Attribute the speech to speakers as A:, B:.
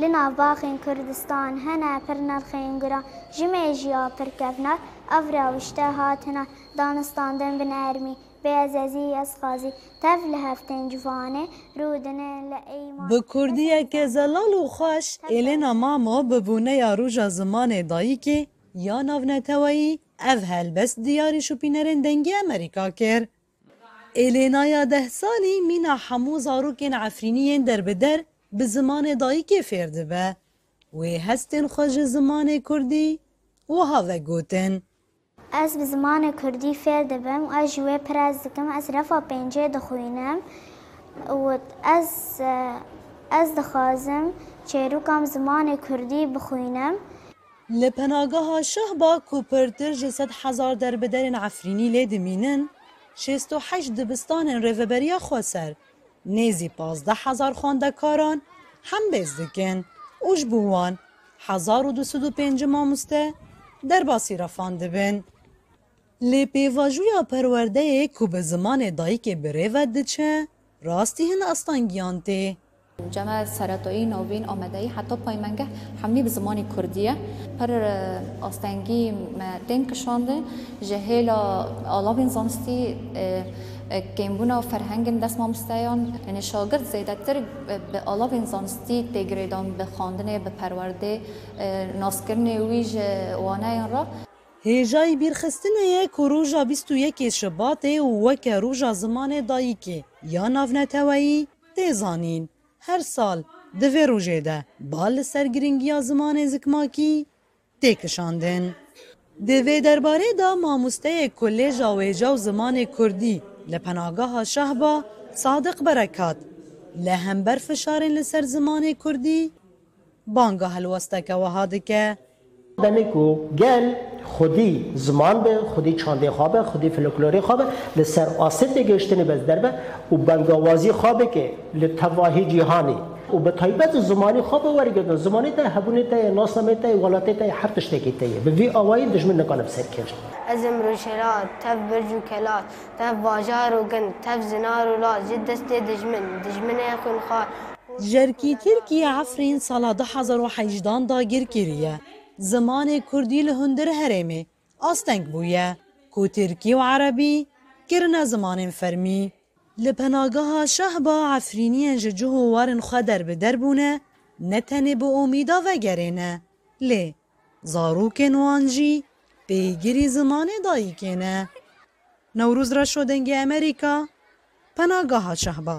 A: Li nav baxên Kurdistan hene pir nirxên guran, ji mêjiya pir kevnar ev rewişte hatine danistandin bi nermî, bê ez ezî ez xwezî. Tev li hev tên civanê, rûdine li ey ma.
B: Bi kurdiyeke zelal û xweş Elena Mamo bi bûneya Roja Zimanê Dayikê ya Navneteweyî ev helbest diyarî şopînerên dengê Amerîka kir. Elena ya deh salî mîna hemû zarokên Efrînî yên derbider bi zimanê dayikê fêr dibe. Wê hestên xwe ji zimanê kurdî wiha vegotin.
A: Ez bi zimanê kurdî fêr dibim û ez ji wê pir hez dikim. Ez refa pêncê dixwînim û ez ez dixwazim çêrokam zimanê kurdî bixwînim.
B: Li penageha Şehba ku pirtir ji sed hezar derbiderên Efrînî lê dimînin, şêst û heşt dibistanên Rêveberiya Xweser nêzî pazdeh hezar xwendekaran hembêz dikin û ji bo wan hezar û du sed û pêncî mamoste derbasî refan dibin. Lê pêvajoya perwerdeyê ku bi zimanê dayikê bi rê ve diçe, Rastî hin astangiyan tê.
C: Came Seretoyî, Navîn, Amedeyî heta paymengeh hemî bi zimanê kurdî ye. Pir astengî me tên kişandin ji hêla alavên zanistî, kêmbûna ferhengên destmamsteyan. Yanî şagirt zêdetir bi alavên zanistî tê girêdan bi xwendinê, bi perwerdê, naskirinê wî ji waneyan re.
B: Hêjayî bîrxistinê ye ku roja bîst û yekê Şibatê û weke Roja Zimanê Dayikê ya Navneteweyî tê zanîn. Her sal di vê rojê de bal li ser girîngiya zimanê zikmakî tê kişandin. Di vê derbarê de mamosteyê Kolêja Wêje û Zimanê Kurdî li Penageha Şehba Sadiq Berekat li hember fişarên li ser zimanê Kurdî banga helwesteke wiha dike,
D: Demê ku gel xwedî ziman be, xwedî çandê xwe be, xwedî foloklorê xwe be, li ser astê têgihiştinê bez derbe û bangawazî xwe bike li tevahî cîhanê û bi taybet zimanî xwe bi wergirina zimanê te ye, hebûnê te ye, nasnameyê te ye, welatê te ye, her
E: tiştekî te ye. Bi vî awayî dijmin nikane bi ser kevin. Ez ê mirojhêlat, tev birc û kelat, Tev bajar û gund, tev zinar û laz ji destê dijmin, dijminê xwînxar.
B: Jerkî Tirkîyê Efrîn sala du hezar û hejdeh an dagîr kiriye. Zimanê Kurdî li hundir herêmê asteng bûye ku Tirkî û Erebî kirine zimanên fermî. Li penageha Şehba Efrîniyên ji cih û warên xwe derbider bûne ne tenê bi omîda vegerê ne lê Zarokên wan jî pêgirî zimanê dayikê ne. Newrûz Reşo Dengê Emerîka, Penageha Şehba.